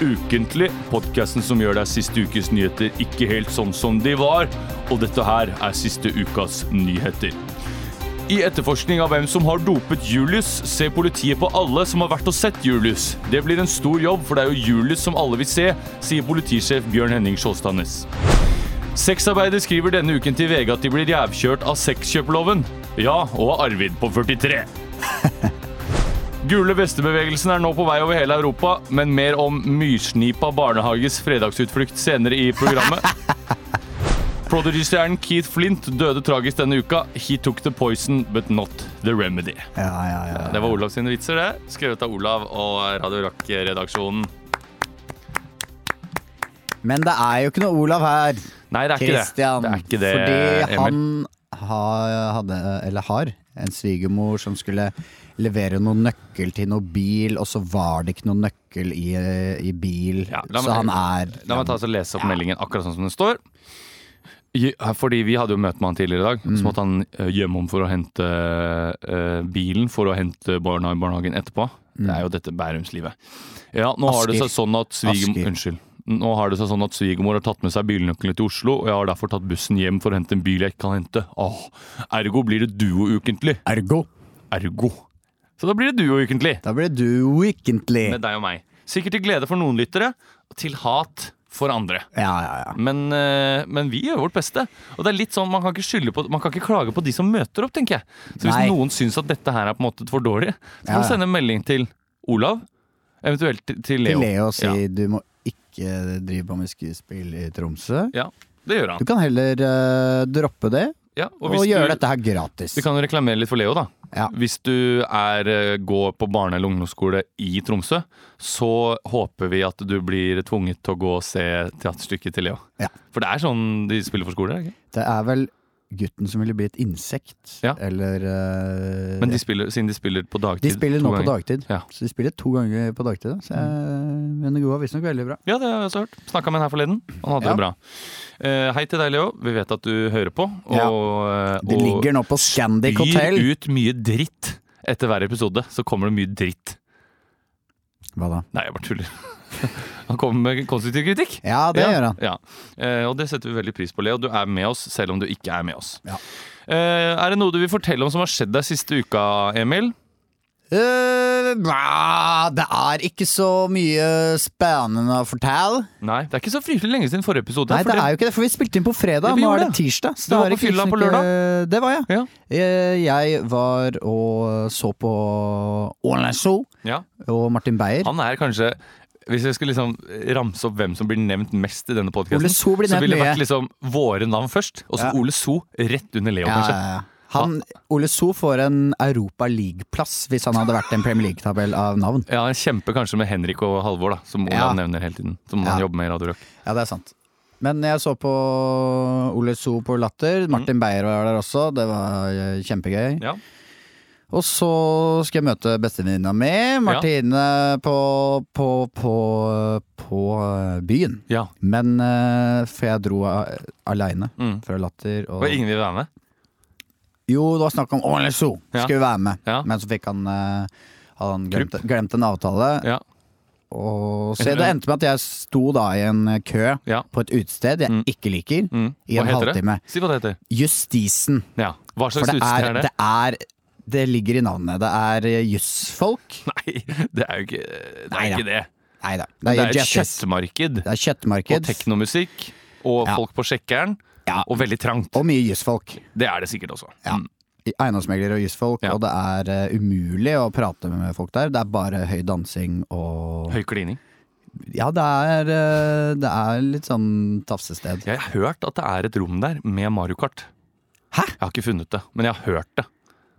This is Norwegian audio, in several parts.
Ukentlig, podkasten som gjør deg siste ukes nyheter ikke helt sånn som de var. Og dette her er siste ukas nyheter. I etterforskning av hvem som har dopet Julius, ser politiet på alle som har vært og sett Julius. Det blir en stor jobb, for det er jo Julius som alle vil se, sier politisjef Bjørn Henning Sjåstadnes. Sexarbeider skriver denne uken til VG at de blir jævkjørt av sexkjøploven. Ja, og av Arvid på 43. Gule vestebevegelsen er nå på vei over hele Europa, men mer om Myrsnipa barnehages fredagsutflukt senere i programmet. Prodigy-stjernen Keith Flint døde tragisk denne uka. He took the poison, but not the remedy. Ja, ja, ja. Det var Olav sine vitser, det. Skrevet av Olav og Radio Rock-redaksjonen. Men det er jo ikke noe Olav her, Nei, det er ikke det. Det er ikke det, fordi han har, hadde, eller har, en svigermor som skulle levere noen nøkkel til noen bil, og så var det ikke noen nøkkel i, i bil. Ja, meg, så han er La meg ta og lese opp meldingen akkurat sånn som den står. Fordi Vi hadde jo møte med han tidligere i dag. Mm. Så måtte han eh, gjemme om for å hente eh, bilen for å hente barna i barnehagen etterpå. Det er jo dette Bærumslivet. Ja, nå har det Mm. Seg sånn at svigermor Unnskyld. Nå har det seg sånn at svigermor har tatt med seg bilnøklene til Oslo, og jeg har derfor tatt bussen hjem for å hente en bil jeg ikke kan hente. Åh, Ergo blir det duo ukentlig. Ergo. Ergo. Så da blir det duo ukentlig. Da blir du ukentlig. Med deg og meg. Sikkert til glede for noen lyttere, og til hat for andre. Ja, ja, ja. Men, eh, men vi gjør vårt beste. Og det er litt sånn, Man kan på Man kan ikke klage på de som møter opp, tenker jeg. Så hvis Nei. noen syns at dette her er på en måte for dårlig, så kan du sende en melding til Olav. Eventuelt til, til Leo. Til Leo og si du må ikke drive på med skuespill i Tromsø. ja, det gjør han. Du kan heller uh, droppe det Ja, og, hvis gjøre du, dette her gratis. Vi kan jo reklamere litt for Leo, da. Ja. Hvis du er, eh, går på barne- eller ungdomsskole i Tromsø, så håper vi at du blir tvunget til å gå og se teaterstykket til Leo. Ja. For det er sånn de spiller for skole? ikke? Det er vel gutten som ville bli et insekt, Ja. eller uh, Men de spiller, siden de spiller på dagtid de spiller nå på dagtid. Ja. Så de spiller to ganger på dagtid. da. Så jeg, men det går visstnok veldig bra. Ja, det har jeg også hørt. Snakka med en her forleden. Han hadde Ja. det bra. Uh, hei til deg, Leo. Vi vet at du hører på. Og, Ja. eh, De ligger nå på Scandic spyr Hotel. ut mye dritt. Etter hver episode så kommer det mye dritt. Hva da? Nei, jeg bare tuller. Han kommer med konstruktiv kritikk. Ja, det ja, gjør han. Ja. Eh, og det setter vi veldig pris på, Leo. Du er med oss selv om du ikke er med oss. Ja. Eh, er det noe du vil fortelle om som har skjedd deg siste uka, Emil? Uh, det er ikke så mye spennende å fortelle. Nei, det er ikke så fryktelig lenge siden forrige episode. Nei, det er jo ikke det, for vi spilte inn på fredag. Ja, Nå er det tirsdag. Du det var på fylla på lørdag? Det var jeg. Ja. Eh, Jeg var og så på Online Show Ja. og Martin Beyer. Han er kanskje hvis jeg skulle liksom ramse opp hvem som blir nevnt mest i denne podkasten, så ville det vært liksom våre navn først, og så Ja. Ole So rett under Leo, kanskje. ja, ja. Han, Ole So får en Europa League-plass hvis han hadde vært en Premier League-tabell av navn. Ja, Han kjemper kanskje med Henrik og Halvor, da, som Olav nevner hele tiden. Som han jobber med i Radio Rock. Ja, det er sant. Men jeg så på Ole So på Latter. Martin Beyer var der også. Det var eh, kjempegøy. Ja. Og så skal jeg møte bestevenninna mi, Martine, på, på, på, på eh, byen. ja. Men uh, For jeg dro uh, aleine Mm. fra Latter. Og, Og ingen vil være med? Jo, det var snakk om Ole So Ja. vi være med, Ja. men så fikk han uh, han glemt, glemt en avtale. Ja. Og så det endte med at jeg sto da i en kø Ja. på et utested jeg Mm. ikke liker, Mm. i en halvtime. Si hva det heter. Justisen. Ja. Hva slags utested er det? det er Det ligger i navnet. Det er eh, jussfolk. Nei, det er jo ikke Det er ikke det. Nei da. Det er et Jeffes. kjøttmarked. Det er Og teknomusikk. Og Ja. folk på sjekkeren. Ja. Og veldig trangt. Og mye jussfolk. Det er det sikkert også. Ja. Mm. Eiendomsmeglere og jussfolk. Ja. Og det er eh, umulig å prate med folk der. Det er bare høy dansing og Høy klining. Ja, det er, eh, det er litt sånn tafsested. Jeg har hørt at det er et rom der med Mario Kart. Hæ? Jeg har ikke funnet det, men jeg har hørt det.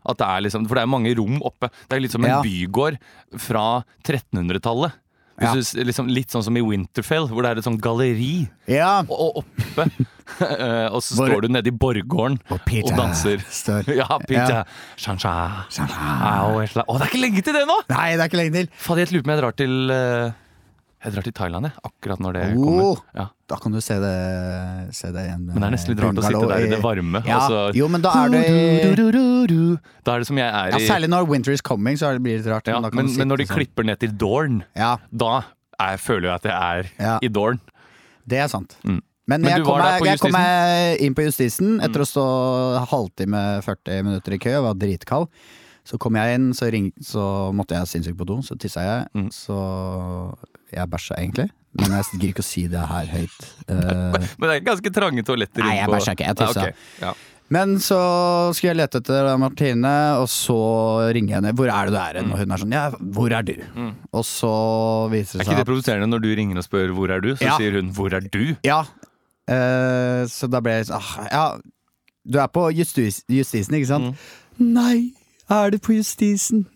At det er liksom, for det er mange rom oppe. Det er litt som en Ja. bygård fra 1300-tallet. Ja. Liksom, litt sånn som i Winterfell, hvor det er et sånt galleri. Ja! Og, og oppe eh, Og så står du nede i borggården Og og danser. står Ja, Peter. Ja. Shansha. Shansha. Å, det er ikke lenge til det nå! Nei, det er ikke lenge til. Fader, jeg lurer på om jeg drar til eh, Jeg drar til Thailand, jeg. Akkurat når det kommer. Oh, Ja. da kan du se det, se det igjen. Men det er nesten litt rart å sitte der i det varme. Ja, så, jo, men da er det Da er det som jeg er ja, i Særlig når winter is coming, så blir det litt rart. ja, men, men, men når de sånn. klipper ned til Dorn, Ja, da er, føler jeg at jeg er Ja. i Dorn. det er sant. Mm. Men, Men jeg, kom meg, jeg kom meg inn på justisen etter å stå halvtime, 40 minutter i kø, jeg var dritkald. Så kom jeg inn, så, ring, så måtte jeg sinnssykt på do, så tissa jeg. Mm. Så jeg bæsja egentlig, men jeg gidder ikke å si det her høyt. Uh, Men det er ganske trange toaletter Nei, jeg bæsja ikke, jeg tissa. Okay. ja. Men så skulle jeg lete etter Martine, og så ringer jeg henne. 'Hvor er det du er hen?' Og hun er sånn 'Ja, hvor er du?' Mm. Og så viser det seg Er ikke det provoserende når du ringer og spør 'hvor er du', så Ja. sier hun 'hvor er du'? Ja. Uh, så da ble jeg sånn ah, Ja, du er på justis, Justisen, ikke sant? Mm. Nei, er du på Justisen?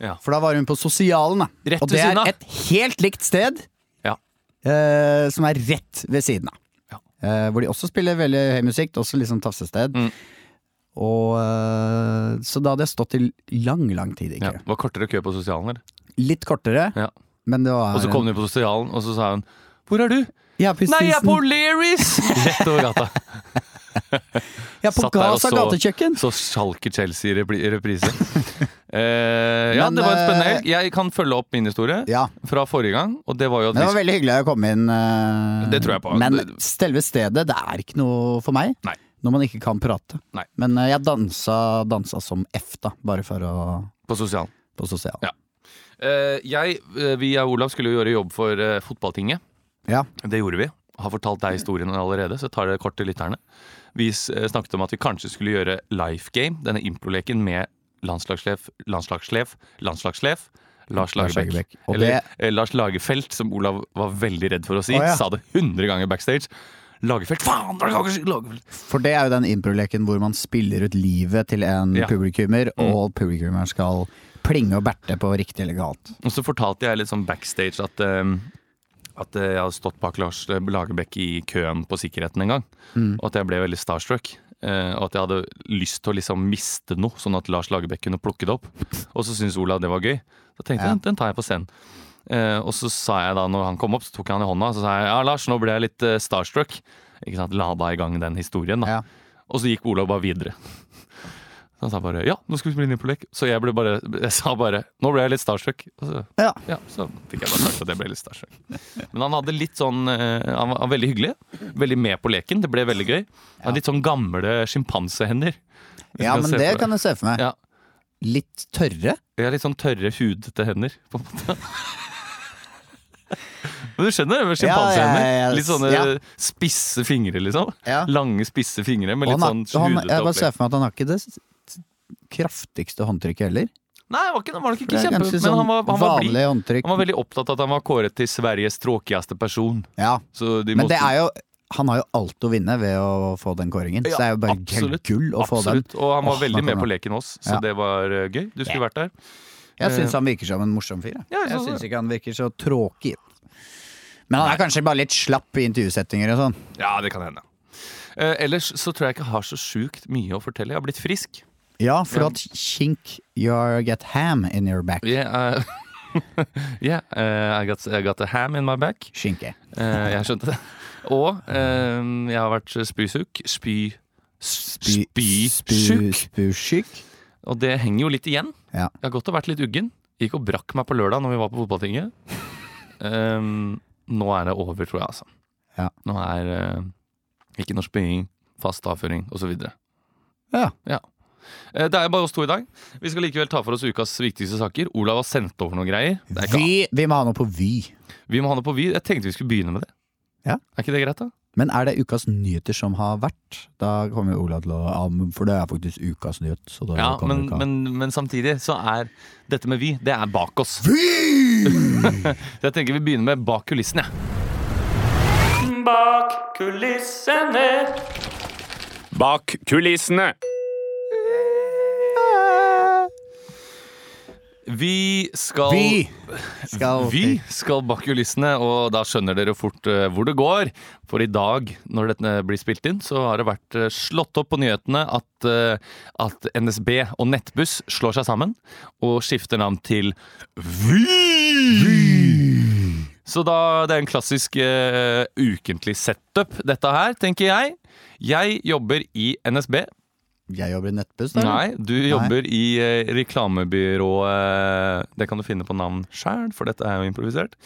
Ja. For da var hun på Sosialen, da. Rett og det er et helt likt sted, Ja. eh, som er rett ved siden av. Ja. Eh, hvor de også spiller veldig høy musikk, også litt sånn tafsested. Mm. Og eh, Så da hadde jeg stått i lang, lang tid i Ja. kø. Det var kortere kø på sosialen, eller? Litt kortere, Ja. men det var Og så kom hun på sosialen, og så sa hun 'hvor er du'? ja, Nei, jeg er på Justisen. Rett over gata. jeg er på Gaza gatekjøkken! Så sjalker Chelsea i repri- reprise. Eh, ja, Men, det var en spennende eh, helg. Jeg kan følge opp min historie Ja, fra forrige gang, og det var jo at Men det vi var veldig hyggelig å komme inn. eh, Det tror jeg på. Men Det- selve stedet, det er ikke noe for meg. Nei. Når man ikke kan prate. Nei. Men eh, jeg dansa, dansa som F, da. Bare for å På sosial. På sosial. Ja. Eh, jeg, eh, vi og Olav skulle jo gjøre jobb for eh, fotballtinget. Ja. Det gjorde vi. Har fortalt deg historien allerede, så jeg tar det kort til lytterne. Vi s- eh, snakket om at vi kanskje skulle gjøre Life Game, denne improleken med landslagssjef, landslagssjef, landslagssjef Lars Lagerbäck. Eller det- eh, Lars Lagerfelt, som Olav var veldig redd for å si. Å, ja. Sa det 100 ganger backstage. Lagerfelt, faen! Lagerfelt. For det er jo den improleken hvor man spiller ut livet til en Ja. publikummer, og publikummer skal plinge og berte på riktig eller galt. Og så fortalte jeg litt sånn backstage at, eh, at eh, jeg hadde stått bak Lars Lagerbäck i køen på sikkerheten en gang. Mm. Og at jeg ble veldig starstruck. Eh, og at jeg hadde lyst til å liksom miste noe, sånn at Lars Lagerbäck kunne plukke det opp. Og så syntes Olav det var gøy. Så tenkte jeg den tar jeg på scenen. Eh, og så sa jeg da, når han kom opp, så tok jeg han i hånda og så sa jeg, ja Lars, nå ble jeg litt eh, starstruck. Ikke sant, Lada i gang den historien. da Ja. Og så gikk Olav bare videre. Så han sa bare ja, nå skal vi spille inn Improlek. Så jeg ble bare, jeg sa bare nå ble jeg litt starstruck. Så, Ja. ja, så fikk jeg bare sagt at jeg ble litt starstruck. Men han hadde litt sånn eh, Han var veldig hyggelig. Veldig med på leken. Det ble veldig gøy. Han hadde litt sånn gamle sjimpansehender. Ja, men det kan jeg se for meg. Ja. Litt tørre. Ja, litt sånn tørre, hudete hender, på en måte. Men du skjønner det sjimpansehender? Ja, ja, ja, Litt sånne spisse fingre, liksom. Lange, spisse fingre med litt sånn hudete opplegg. jeg bare ser for meg at han har ikke det kraftigste håndtrykket heller. Nei, han var, ikke, var ikke kjempe... Men sånn han var, han, var blid. han var veldig opptatt av at han var kåret til Sveriges tråkigste person. Ja, Så de Men måtte- det er jo han har jo alt å vinne ved å få den kåringen. så det er jo bare absolutt, gull å få den. Og han var oh, veldig med på leken oss, så Ja. det var eh, gøy. Du skulle vært der. Jeg syns han virker som en morsom fyr. Ja, jeg Jeg syns ikke han virker så tråkig. Men han er kanskje bare litt slapp i intervjusettinger og sånn. Ja, det kan hende. Eh, ellers så tror jeg ikke jeg har så sjukt mye å fortelle. Jeg har blitt frisk. Ja, for Ja. at kink you get ham in your back. Yeah, uh, yeah uh, I, got, I got a ham in my back. Skinke. uh, jeg skjønte det. Og eh, jeg har vært spysjuk. Spy... Spysjuk. Spysjuk. Og det henger jo litt igjen. Ja. Jeg har godt og vært litt uggen. Gikk og brakk meg på lørdag når vi var på fotballtinget. um, nå er det over, tror jeg, altså. Ja. Nå er eh, ikke noe spying, fast avføring osv. Ja. Eh, det er bare oss to i dag. Vi skal likevel ta for oss ukas viktigste saker. Olav har sendt over noen greier. Det er ikke, Vi, vi må ha noe på Vy. vi må ha noe på Vy. Jeg tenkte vi skulle begynne med det. Ja. Er ikke det greit, da? Men er det ukas nyheter som har vært? Da kommer jo Ola til å ja, For det er faktisk ukas nyhet. Så da Ja, men, uka. men, men samtidig så er dette med Vy, det er bak oss. Vy! Så jeg tenker vi begynner med bak kulissene. Bak kulissene. Bak kulissene. Vi skal Vi skal Vi skal bak kulissene, og da skjønner dere fort uh, hvor det går. For i dag, når dette blir spilt inn, så har det vært uh, slått opp på nyhetene at, uh, at NSB og Nettbuss slår seg sammen og skifter navn til Vy! Så da, det er en klassisk ukentlig setup, dette her, tenker jeg. Jeg jobber i NSB. Jeg jobber i Nettbuss, da? eller? Nei, du jobber i eh, reklamebyrået Det kan du finne på navn sjæl, for dette er jo improvisert.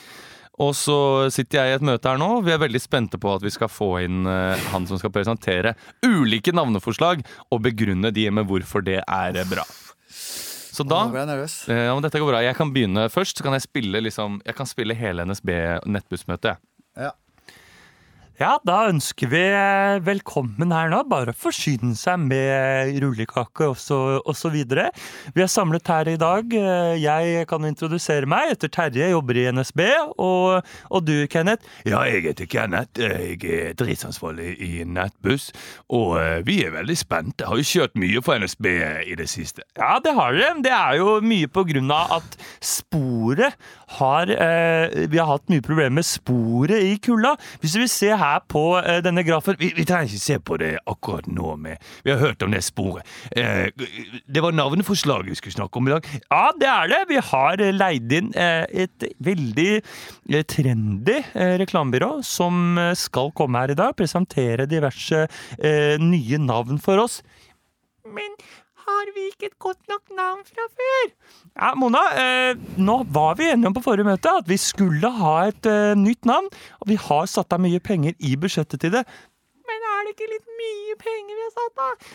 Og så sitter jeg i et møte her nå. Vi er veldig spente på at vi skal få inn eh, han som skal presentere ulike navneforslag, og begrunne de med hvorfor det er eh, bra. Så da Nå ble jeg nervøs. eh, ja, men dette går bra. Jeg kan begynne først. Så kan jeg spille, liksom, jeg kan spille hele NSB nettbussmøte. Ja. Ja, da ønsker vi eh, velkommen her nå. Bare forsyne seg med rullekake videre. Vi er samlet her i dag. Eh, Jeg kan introdusere meg. Etter Terje, jobber i NSB. Og, og du, Kenneth? Ja, jeg heter Kenneth. Jeg er driftsansvarlig i Nettbuss. Og eh, vi er veldig spente. Har jo kjørt mye for NSB i det siste. Ja, det har dere. Det er jo mye på grunn av at sporet har eh, Vi har hatt mye problemer med sporet i kulda. Hvis vi ser her på eh, denne grafen Vi, vi trenger ikke se på det akkurat nå. Med. Vi har hørt om det sporet. Eh, det var navneforslaget vi skulle snakke om i dag. Ja, det er det. Vi har leid inn eh, et veldig eh, trendy eh, reklamebyrå som skal komme her i dag, presentere diverse nye navn for oss. Men har vi ikke et godt nok navn fra før? Ja, Mona, eh, nå var vi enige om på forrige møte at vi skulle ha et eh, nytt navn, og vi har satt av mye penger i budsjettet til det. Men er det ikke litt mye penger vi har satt av?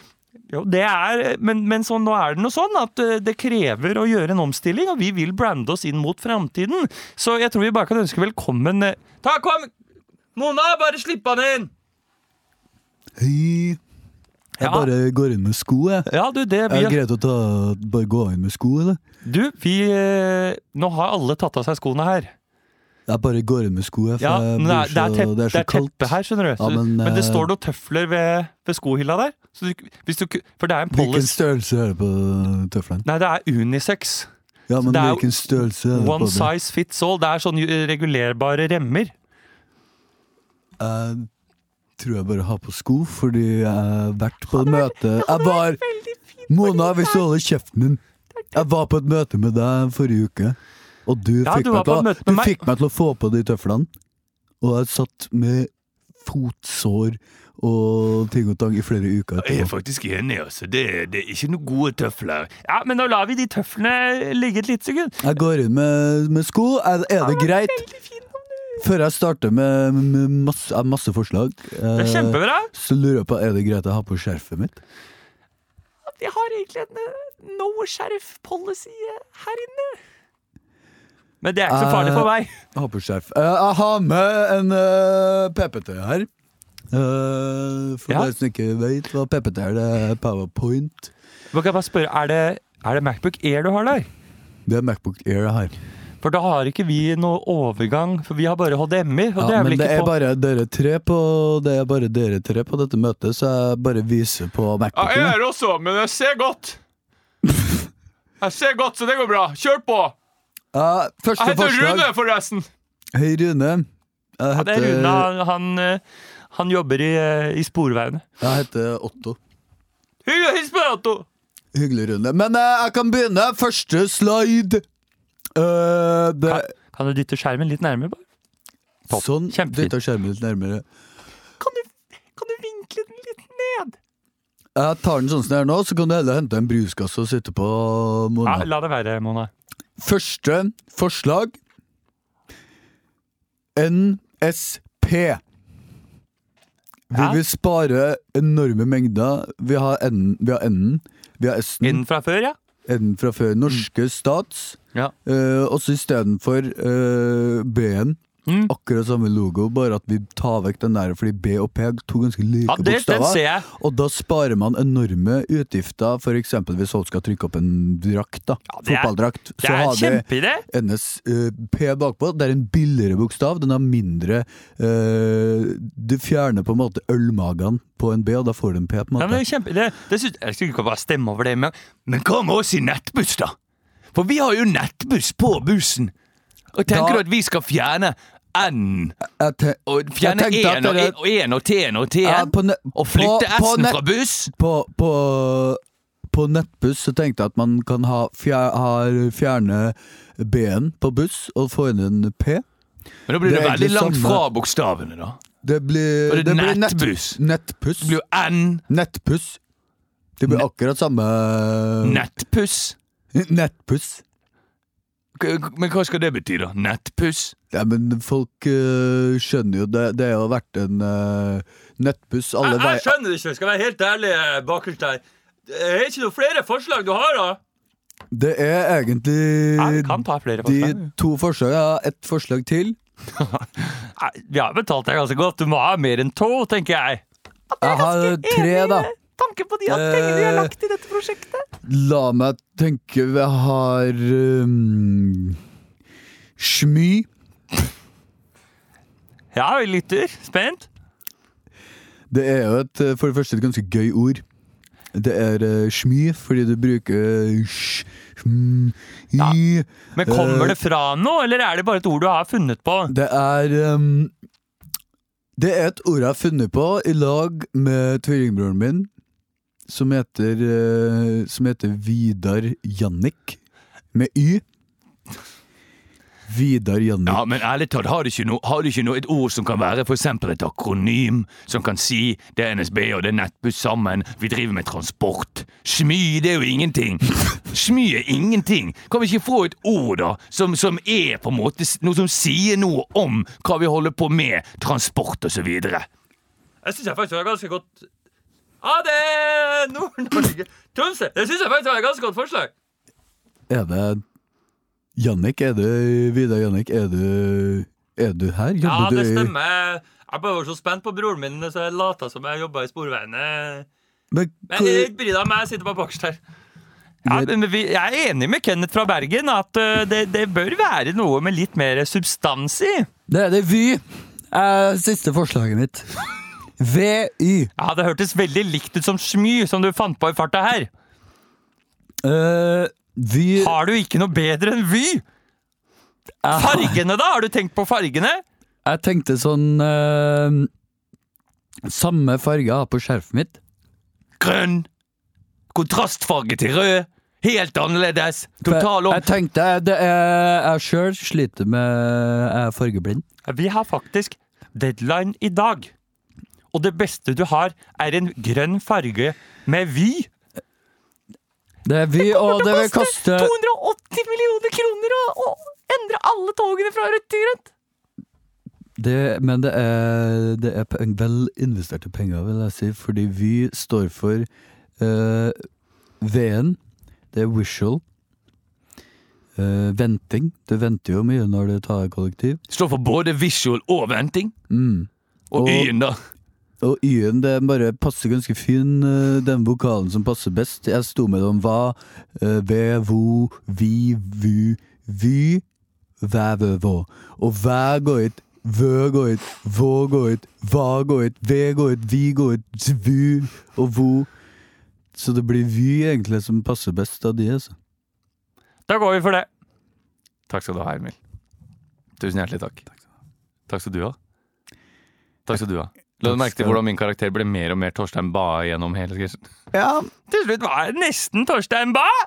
Jo, det er, men, men så, nå er det noe sånn at eh, det krever å gjøre en omstilling, og vi vil brande oss inn mot framtiden. Så jeg tror vi bare kan ønske velkommen eh, Ta, kom! Mona, bare slipp han inn! Hei. Jeg Ja. bare går inn med sko, jeg. Ja, du, det Er det greit å ta, bare gå inn med sko, eller? Du, vi eh, Nå har alle tatt av seg skoene her. Jeg bare går inn med sko, jeg, for Ja, jeg blir det er, tepp, det er så det er teppe her, skjønner du. Ja, men, men, det eh, står noen tøfler ved, ved skohylla der. Så du, du, for det er en Hvilken størrelse er det på tøflene? Nei, det er unisex. Ja, men hvilken størrelse er det One på det? size fits all. Det er sånn regulerbare remmer. Jeg tror jeg bare har på sko, fordi jeg har vært på et møte Jeg var Mona, hvis du holder kjeften din. Jeg var på et møte med deg forrige uke, og du, Ja, fikk, du var meg på til, å- du meg. fikk meg til å få på de tøflene. Og jeg satt med fotsår og ting og tang i flere uker Jeg er etterpå. faktisk enig. altså. Det, det er ikke noen gode tøfler. Ja, men nå lar vi de tøflene ligge et lite sekund. Jeg går inn med, med sko. Er, er det greit? Før jeg starter med, med masse, masse forslag, Det er eh, kjempebra. så lurer jeg på Er det greit å ha på skjerfet mitt. Vi har egentlig en eh, no sheriff policy eh, her inne. Men det er ikke så farlig for meg. Jeg har på skjerf. Eh, jeg har med en eh, PPT her. Eh, for Ja. dere som ikke vet hva PPT er, det er Powerpoint. Kan jeg bare spørre, er det, er det Macbook Air du har der? Det er Macbook Air jeg har. For da har ikke vi noe overgang, for vi har bare HDMI. Og det er vel men det ikke er på bare dere tre på Det er bare dere tre på dette møtet, så jeg bare viser på Ja, jeg er også, men jeg ser godt. Jeg ser godt, så det går bra. Kjør på! Ja, første Jeg heter forslag. Rune, forresten. Hei, Rune. Jeg Ja, det er Rune. Han, han, eh, han jobber i, eh, i Sporveiene. jeg heter Otto. Hyggelig hils på deg, Otto! Hyggelig, Rune. Men eh, jeg kan begynne. Første slide. Eh, det, Kan, kan du dytte skjermen litt nærmere? bare? Topp. sånn. Kjempefint. Dytter skjermen litt nærmere. Kan du, kan du vinkle den litt ned? Jeg tar den sånn som den er nå, så kan du heller hente en bruskasse og sitte på Ja, Mona. la det være, Mona. Første forslag NSP. Vi Ja. vil spare enorme mengder. Vi har N-en, vi har N-en, vi har fra før, ja? N-en fra før. Norske stats. Ja. Uh, også istedenfor uh, B-en. Mm. Akkurat samme logo, bare at vi tar vekk den der, fordi B og P er to ganske like Ja, det, bokstaver. Og da sparer man enorme utgifter, f.eks. hvis folk skal trykke opp en drakt. da Ja, det er- Det er en kjempeidé. NSP bakpå. Det er en billigere bokstav. Den har mindre uh, Du fjerner på en måte ølmagene på en B, og da får du en P. på en Ja, måte men det er kjempe, det, det synes, jeg skulle ikke bare stemme over det, men Men hva med oss i nettbuss, da? For vi har jo nettbuss på bussen. Og tenker Da- du at vi skal fjerne N og fjerne Jeg tenkte at N og én og T-en og T-en? Og flytte S-en fra buss? på, på, på nettbuss så tenkte jeg at man kan ha, fjer, ha fjerne B-en på buss og få inn en P. Men da blir det, Det veldig langt samme- fra bokstavene, da. Det blir, det det blir nett, nettbuss. nettpuss. Det blir jo N. Nettpuss. Det blir akkurat samme Nettpuss. Nettpuss. Men hva skal det bety, da? Nettpuss? Ja, men folk øh, skjønner jo det. Det har vært en øh, nettbuss alle Jeg, jeg skjønner det ikke, skal være helt ærlig eh, bakerst der. Det er ikke noen flere forslag du har, da? Det er egentlig Ja, vi kan ta flere de to forslagene. Jeg har ett forslag til. Nei, Vi har betalt deg ganske godt. Du må ha mer enn to, tenker jeg. Jeg har tre, da. Tanken på de at pengene vi har lagt i dette prosjektet. La meg tenke. Vi har um, Smy. Ja, vi lytter. Spent. Det er jo et, øh, for det første et ganske gøy ord. Det er uh, smy fordi du bruker sj, sm, Ja. y. Men kommer Eh, det fra noe, eller er det bare et ord du har funnet på? Det er um, Det er et ord jeg har funnet på i lag med tvillingbroren min, som heter uh, Som heter Vidar Jannik, med Y. Vidar Jannik. Ja, men ærlig talt, har du ikke noe, har du ikke noe et ord som kan være eksempel et akronym, som kan si det er NSB og det er Nettbuss sammen, vi driver med transport. Smy, det er jo ingenting. Smy er ingenting. Kan vi ikke få et ord, da, som, som er på en måte noe som sier noe om hva vi holder på med, transport og så videre? Jeg syns jeg faktisk var ganske godt Ja, det er Nord-Norge. Tromsø. Det syns jeg faktisk var et ganske godt forslag. Er det Jannik? Er du Vidar Jannik? Er du, er du her? Ja, det stemmer. Jeg bare var så spent på broren min, så jeg lata som jeg jobba i Sporveiene. Men, Men bry deg om jeg sitter på bakerst her. Ja, vi, jeg er enig med Kenneth fra Bergen at uh, det, det bør være noe med litt mer substans i. det er det Vy. Er siste forslaget mitt. VY. Ja, Det hørtes veldig likt ut som Smy, som du fant på i farta her. Uh, vy Har du ikke noe bedre enn Vy? Fargene, da? Har du tenkt på fargene? Jeg tenkte sånn eh, Samme farge jeg har på skjerfet mitt. Grønn. Kontrastfarge til rød. Helt annerledes. Total om... Jeg tenkte det er, Jeg sjøl sliter med Jeg er fargeblind. Vi har faktisk deadline i dag. Og det beste du har, er en grønn farge med Vy. Det er Vy, og det å koste 280 millioner kroner å, endre alle togene fra rødt til grønt. det, Men det er, det er peng- vel investerte penger, vil jeg si, fordi Vy står for uh, V-en. Det er visual. Uh, venting. Du venter jo mye når du tar kollektiv. Står for både visual og venting. Mm. Og Og- Y-en, da. Og Y-en det bare passer ganske fin, eh, den vokalen som passer best. Jeg sto med dem hva, eh, ve, vo, vi, vu, vy, væ, vø, vå. Og væ går ut, vø går ut, vå går ut, hva går ut, ve går ut, vi går ut, vu og vo. Så det blir vy egentlig som passer best av de, altså. Da går vi for det. Takk skal du ha, Emil. Tusen hjertelig takk. Takk skal du ha. Takk skal du ha. Du Takk merke hvordan min karakter ble mer og mer Torstein Bae gjennom hele sketsjen? Ja, Til slutt var jeg nesten Torstein Bae.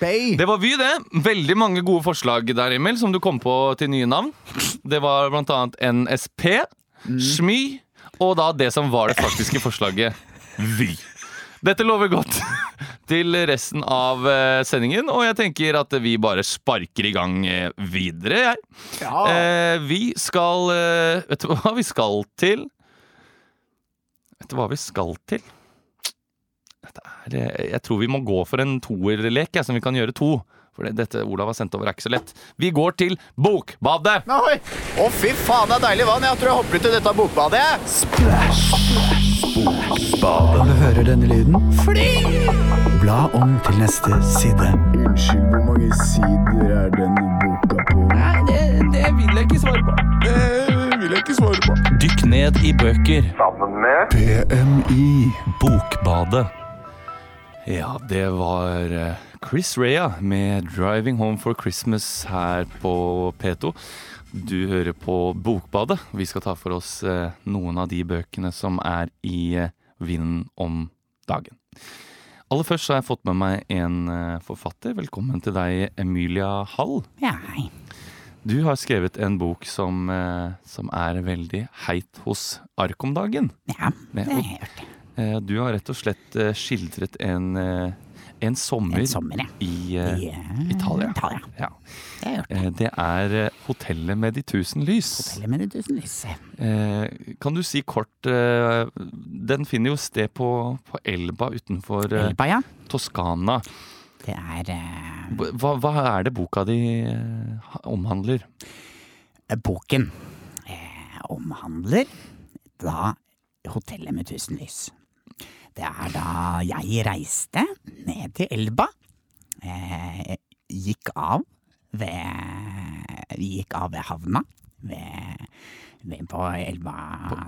Bay! Det var Vy, det. Veldig mange gode forslag der, Emil, som du kom på til nye navn. Det var blant annet NSP, Smy, og da det som var det faktiske forslaget, Vy. Dette lover godt til resten av eh, sendingen, og jeg tenker at vi bare sparker i gang eh, videre, jeg. Eh, vi skal eh, Vet du hva vi skal til? Du hva vi skal til? Dette er, eh, jeg tror vi må gå for en toerlek, som vi kan gjøre to. For dette Olav har sendt over, er ikke så lett. Vi går til Bokbadet! Oi. Å, fy faen, det er deilig vann. Jeg tror jeg hopper ut i dette bokbadet. Du hører denne lyden? Fly! Bla om til neste side. Unnskyld, hvor mange sider er denne boka på? Nei, Det vil jeg ikke svare på. Det vil jeg ikke svare på. Dykk ned i bøker. Sammen med PMI. Bokbadet. Ja, det var eh, Chris Rea med 'Driving Home for Christmas' her på P2. Du hører på Bokbadet. Vi skal ta for oss eh, noen av de bøkene som er i eh, vinden om dagen. Aller først så har jeg fått med meg en forfatter. Velkommen til deg, Emilia Hall. Du har skrevet en bok som, eh, som er veldig heit hos Ark om dagen. Ja, det har jeg gjort. Eh, Du har rett og slett eh, skildret en, en sommer En sommer, ja. i uh, Italia. Italia. Ja. Det har jeg gjort. Eh, Det er Hotellet med de tusen lys. Hotellet med de tusen lys. Kan du si kort Den finner jo sted på, på Elba utenfor Elba, ja. Toskana. Det er eh, Hva, hva er det boka di eh, omhandler? Boken eh, omhandler da Hotellet med tusen lys. Det er da jeg reiste ned til Elba. Eh, gikk av ved Vi gikk av ved havna ved, ved på Elba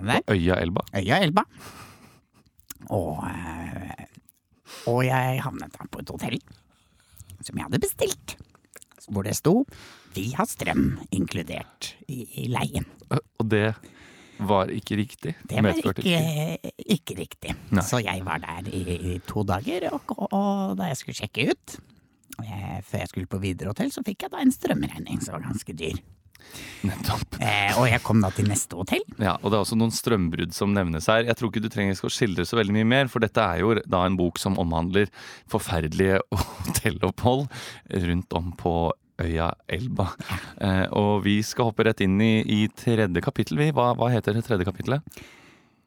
der. Øya Elba? Øya Elba. Og, eh, og jeg havnet da på et hotell som jeg hadde bestilt. Hvor det sto 'Vi har strøm inkludert i, i leien'. Og det var ikke riktig? Det var ikke, ikke riktig. Nei. Så jeg var der i, i to dager, og, og da jeg skulle sjekke ut eh, Før jeg skulle på videre hotell, så fikk jeg da en strømregning som var ganske dyr. Nettopp. Eh, og jeg kom da til neste hotell. Ja, og det er også noen strømbrudd som nevnes her. Jeg tror ikke du trenger å skildre så veldig mye mer, for dette er jo da en bok som omhandler forferdelige hotellopphold rundt om på øya Elba. Eh, og vi skal hoppe rett inn i, i tredje kapittel, vi. Hva, hva heter det tredje kapittelet?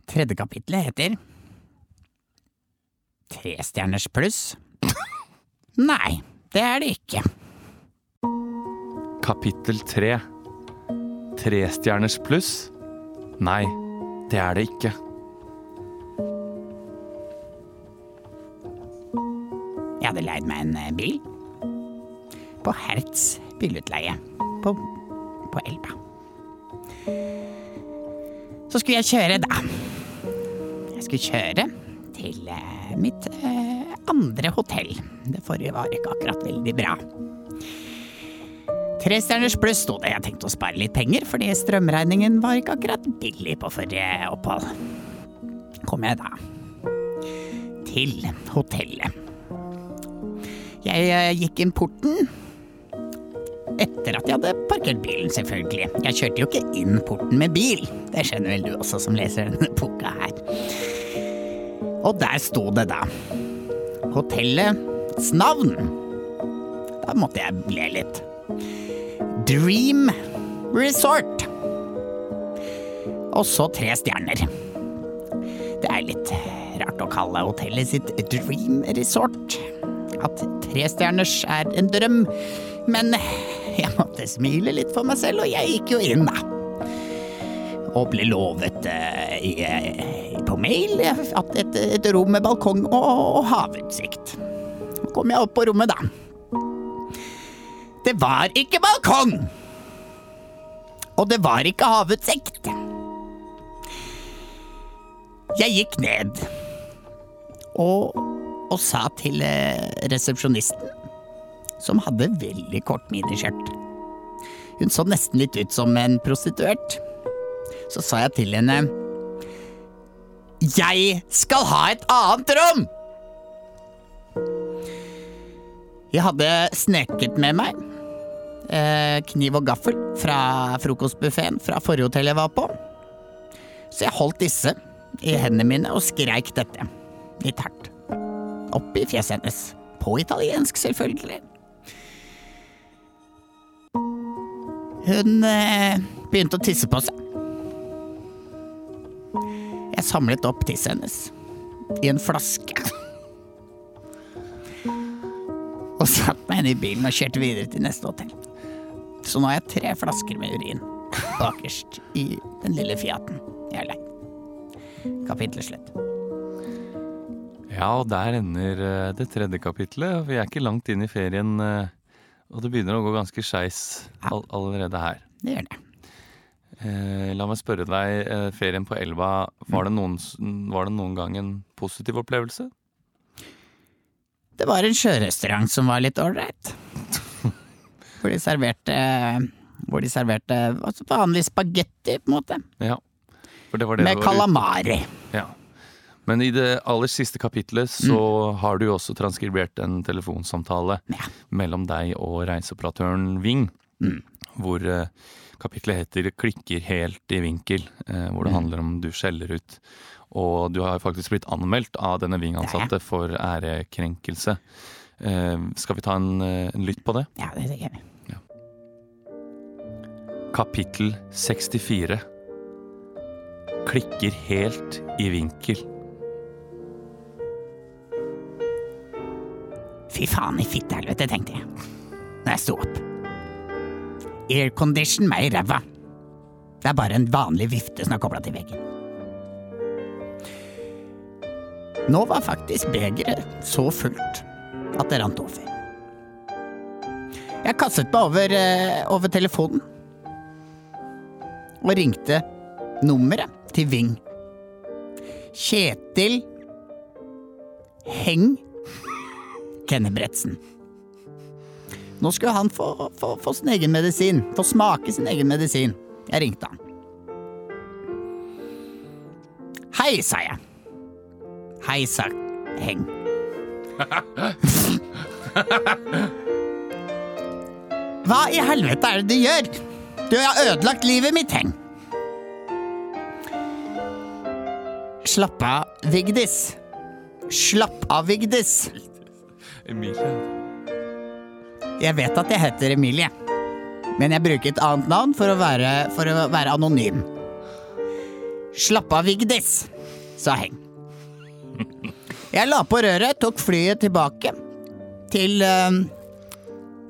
Tredje kapittelet heter Tre stjerners pluss. Nei, det er det ikke. Kapittel tre. Trestjerners pluss? Nei, det er det ikke. Jeg hadde leid meg en eh, bil. På Hertz bilutleie. På, på Elba. Så skulle jeg kjøre, da. Jeg skulle kjøre til eh, mitt eh, andre hotell. Det forrige var ikke akkurat veldig bra. Tre stjerners pluss sto det. Jeg tenkte å spare litt penger, fordi strømregningen var ikke akkurat billig på forrige opphold. Kom jeg da til hotellet. Jeg eh, gikk inn porten. Etter at jeg hadde parkert bilen, selvfølgelig. Jeg kjørte jo ikke inn porten med bil. Det skjønner vel du også som leser denne boka her. Og der sto det da hotellets navn. Da måtte jeg le litt. Dream Resort. Og så tre stjerner. Det er litt rart å kalle hotellet sitt Dream Resort. At trestjerners er en drøm, men jeg måtte smile litt for meg selv, og jeg gikk jo inn, da. Og ble lovet uh, i, på mail at et, et rom med balkong og, og havutsikt. Så kom jeg opp på rommet, da. Det var ikke balkong! Og det var ikke havutsikt. Jeg gikk ned og, og sa til eh, resepsjonisten, som hadde veldig kort miniskjørt Hun så nesten litt ut som en prostituert. Så sa jeg til henne Jeg skal ha et annet rom! Jeg hadde sneket med meg eh, kniv og gaffel fra frokostbuffeen fra forrige hotell jeg var på. Så jeg holdt disse i hendene mine og skreik dette, litt hardt. Opp i fjeset hennes. På italiensk, selvfølgelig. Hun eh, begynte å tisse på seg. Jeg samlet opp tisset hennes i en flaske. Og satte meg inn i bilen og kjørte videre til neste hotell. Så nå har jeg tre flasker med urin bakerst i den lille Fiaten jeg har leid. Kapittel slutt. Ja, og der ender eh, det tredje kapitlet. Vi er ikke langt inn i ferien, eh, og det begynner å gå ganske skeis all allerede her. Det gjør det. Eh, la meg spørre deg, eh, ferien på Elva, var det, noen, var det noen gang en positiv opplevelse? Det var en sjørestaurant som var litt ålreit. Hvor de serverte Hvor de serverte altså vanlig spagetti, på en måte. Ja. Det var det Med calamari. Ja. Men i det aller siste kapitlet så har du jo også transkribert en telefonsamtale Ja. mellom deg og reiseoperatøren Ving. Hvor eh, kapitlet heter 'Klikker helt i vinkel', eh, hvor det handler om du skjeller ut. Og du har faktisk blitt anmeldt av denne Ving-ansatte for ærekrenkelse. Eh, skal vi ta en, eh, en lytt på det? Ja, det tenker jeg. Kapittel 64 Klikker helt i vinkel. Fy faen i fittehelvete, tenkte jeg. Når jeg sto opp. Aircondition meg i ræva. Det er bare en vanlig vifte som er kobla til veggen. Nå var faktisk begeret så fullt at det rant over. Jeg kastet meg over, eh, over telefonen og ringte nummeret til Ving. Kjetil Heng Kennebretsen. Nå skulle han få, få, få sin egen medisin, få smake sin egen medisin. Jeg ringte han. Hei, sa jeg. Hei, sa Heng. Hva i helvete er det du gjør? Du har ødelagt livet mitt, Heng. Slapp av, Vigdis. Slapp av, Vigdis. Emilie. Jeg vet at jeg heter Emilie, men jeg bruker et annet navn for å være, for å være anonym. Slapp av, Vigdis, sa Heng. Jeg la på røret, tok flyet tilbake til eh,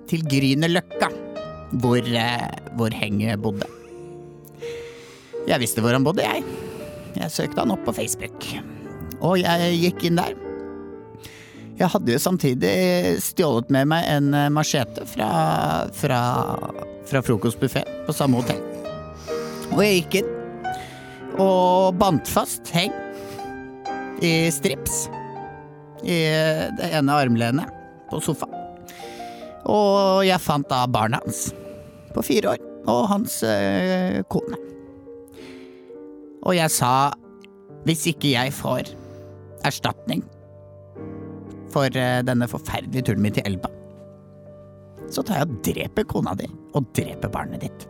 til Grünerløkka, hvor, eh, hvor Heng bodde. Jeg visste hvor han bodde, jeg. Jeg søkte han opp på Facebook, og jeg gikk inn der. Jeg hadde jo samtidig stjålet med meg en eh, machete fra, fra, fra frokostbuffeen på samme hotell. Og jeg gikk inn og bandt fast Heng i strips i det ene armlenet på sofaen. Og jeg fant da barnet hans på fire år og hans øh, kone. Og jeg sa hvis ikke jeg får erstatning for øh, denne forferdelige turen min til Elba, så tar jeg og dreper kona di og dreper barnet ditt.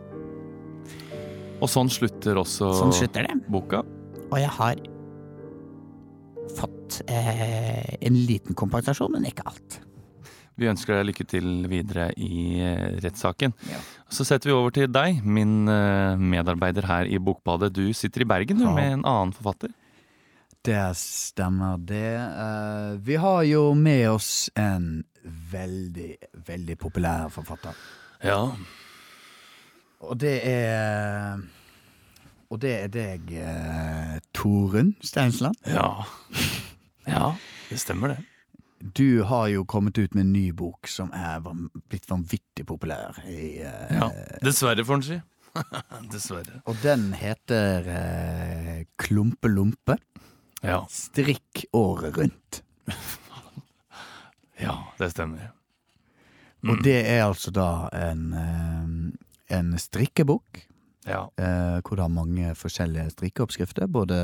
Og sånn slutter også Sånn slutter det. boka. Og jeg har fått eh, en liten kompensasjon, men ikke alt. Vi ønsker deg lykke til videre i eh, rettssaken. Ja. Så setter vi over til deg, min eh, medarbeider her i Bokbadet. Du sitter i Bergen du, Ja. med en annen forfatter. Det stemmer, det. Eh, vi har jo med oss en veldig, veldig populær forfatter. Ja. Og det er Og det er deg, Torunn Steinsland. Ja. Ja, det stemmer det. Du har jo kommet ut med en ny bok som er blitt vanvittig populær. I, uh, Ja. Dessverre, får en si. Dessverre. Og den heter uh, Klumpelumpe. Ja. Strikk året rundt. ja, det stemmer. Og det er altså da en, uh, en strikkebok. Ja. Eh, hvor det har mange forskjellige strikkeoppskrifter. Både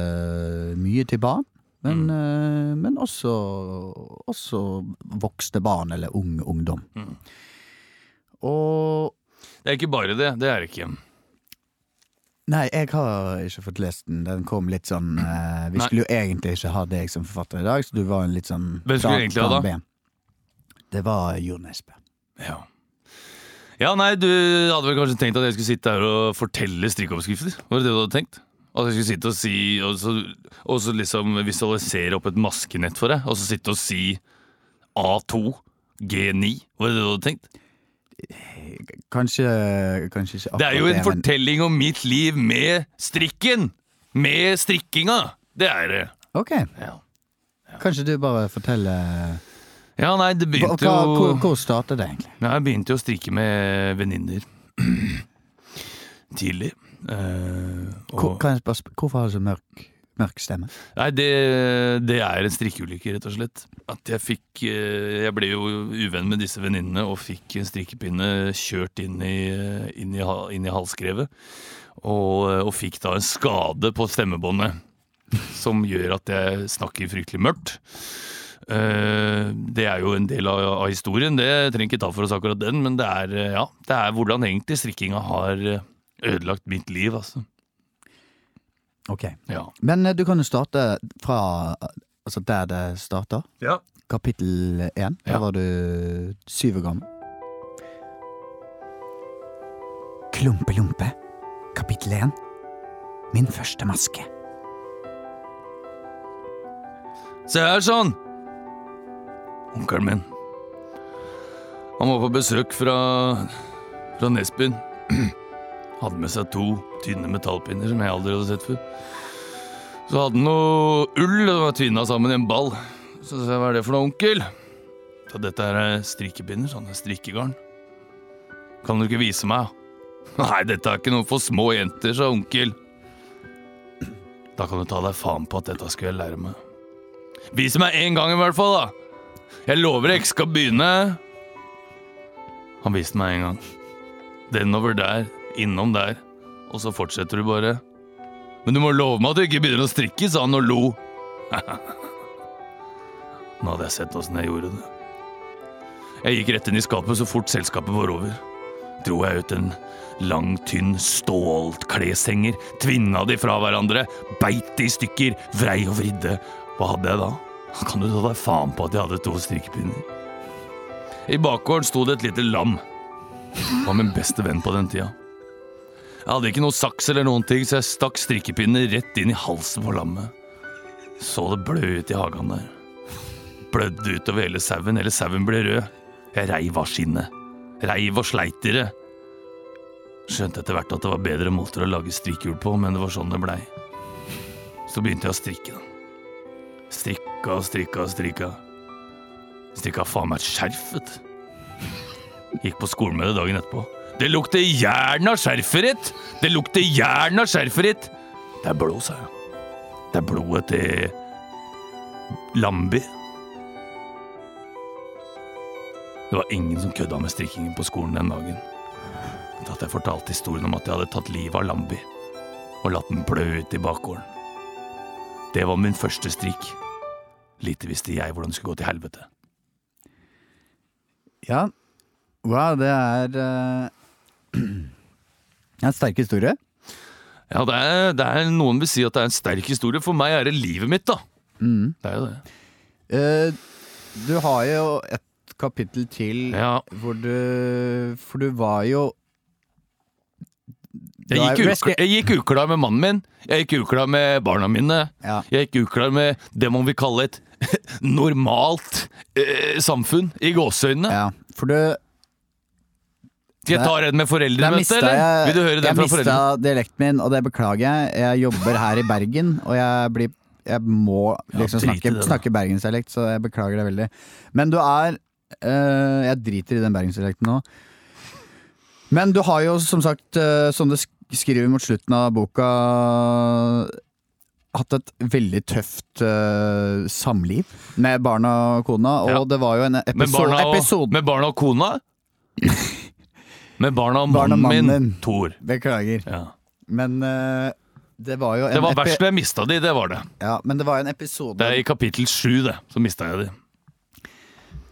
mye til barn, men, eh, men også, også voksne barn eller ung ungdom. Mm. Og Det er ikke bare det. Det er det ikke. Nei, jeg har ikke fått lest den. Den kom litt sånn eh, Vi Nei. skulle jo egentlig ikke ha deg som forfatter i dag, så du var en litt sånn Hvem skulle egentlig ha da? Det var Jon Nesbø. Ja. Ja, nei, du hadde vel kanskje tenkt at jeg skulle sitte her og fortelle strikkeoppskrifter? Var det det du hadde tenkt? At jeg skulle sitte og si Og så, og så liksom visualisere opp et maskenett for deg, og så sitte og si A2, G9? Var det det du hadde tenkt? Kanskje, kanskje ikke akkurat Det er jo en men- fortelling om mitt liv med strikken! Med strikkinga! Det er det. Ok, Ja. kanskje du bare forteller Ja, nei, det begynte hva, hvor, jo hvor startet det egentlig? Ja, Jeg begynte jo å strikke med venninner tidlig. Eh, Hvor, og, kan jeg spørre, hvorfor har du så mørk, mørk stemme? nei, det, det er en strikkeulykke, rett og slett. At jeg fikk eh, Jeg ble jo uvenn med disse venninnene og fikk en strikkepinne kjørt inn i, inn i, inn i halsskrevet. Og, og fikk da en skade på stemmebåndet som gjør at jeg snakker fryktelig mørkt. Eh, det er jo en del av, historien, det trenger ikke ta for oss akkurat den, men det er, ja, det er hvordan egentlig strikkinga har ødelagt mitt liv, altså. Ok. Ja. Men eh, du kan jo starte fra altså der det starta. Ja. Kapittel én. Der Ja. var du syv år gammel. Klumpe-Lompe, kapittel én. Min første maske. Se her, sånn! Onkelen min. Han var på besøk fra, fra Nesbyen. Hadde med seg to tynne metallpinner som jeg aldri hadde sett før. Så hadde han noe ull og tvinna sammen i en ball. Så sa jeg hva er det for noe, onkel? Så dette er strikkepinner, sånne strikkegarn. Kan du ikke vise meg? Nei, dette er ikke noe for små jenter, sa onkel. Da kan du ta deg faen på at dette skulle jeg lære meg. Vis meg én gang i hvert fall, da. Jeg lover jeg ikke skal begynne. Han viste meg en gang. Den over der, innom der, og så fortsetter du bare. Men du må love meg at du ikke begynner å strikke, sa han og lo. Nå hadde jeg sett åssen jeg gjorde det. Jeg gikk rett inn i skapet så fort selskapet var over. Dro jeg ut en lang, tynn stålkleshenger, tvinna de fra hverandre, beit de i stykker, vrei og vridde. Hva hadde jeg da? Kan du ta deg faen på at jeg hadde to strikkepinner? I bakgården sto det et lite lam. Det var min beste venn på den tida. Jeg hadde ikke noe saks eller noen ting, så jeg stakk strikkepinnene rett inn i halsen på lammet. Så det blød ut i hagen der. Blødde utover hele sauen, hele sauen ble rød. Jeg reiv av skinnet. Reiv og sleit i det. Skjønte etter hvert at det var bedre måter å lage strikkehjul på, men det var sånn det blei. Så begynte jeg å strikke. da. Strikka og strikka og strikka. Strikka faen meg et skjerf, vet du. Gikk på skolen med det dagen etterpå. Det lukter jern av skjerfet ditt! Det lukter jern av skjerfet ditt! Det er blod, sa jeg. Det er blodet til Lambi. Det var ingen som kødda med strikkingen på skolen den dagen. Da at jeg fortalte historien om at jeg hadde tatt livet av Lambi og latt den blø ut i bakgården. Det var min første strikk. Lite visste jeg hvordan det skulle gå til helvete. Ja. Wow, det er eh, en sterk historie. Ja, det er, det er Noen vil si at det er en sterk historie. For meg er det livet mitt, da. Det er jo det. Uh, du har jo et kapittel til Ja. hvor du For du var jo Jeg er gikk, uklar, jeg gikk uklar med mannen min. Jeg gikk uklar med barna mine. Ja. Jeg gikk uklar med det man vil kalle et normalt eh, samfunn, i gåseøynene. Ja, for du jeg ta en med foreldremøte, eller? jeg, Vil du høre den jeg mista dialekten min, og det beklager jeg. Jeg jobber her i Bergen, og jeg blir jeg må liksom ja, snakke, det, snakke bergensdialekt, så jeg beklager det veldig. Men du er øh, Jeg driter i den bergensdialekten nå. Men du har jo som sagt, øh, som du skriver mot slutten av boka, hatt et veldig tøft øh, samliv med barna og kona, og Ja. det var jo en Med barna, og, episode med barna og kona? Med barna og Barna mannen min, Thor Tor. Beklager. Ja. Men uh, det var jo en Det var verst når jeg mista de, det var det. Ja, men det var en episode Det er i kapittel sju, det. Så mista jeg de.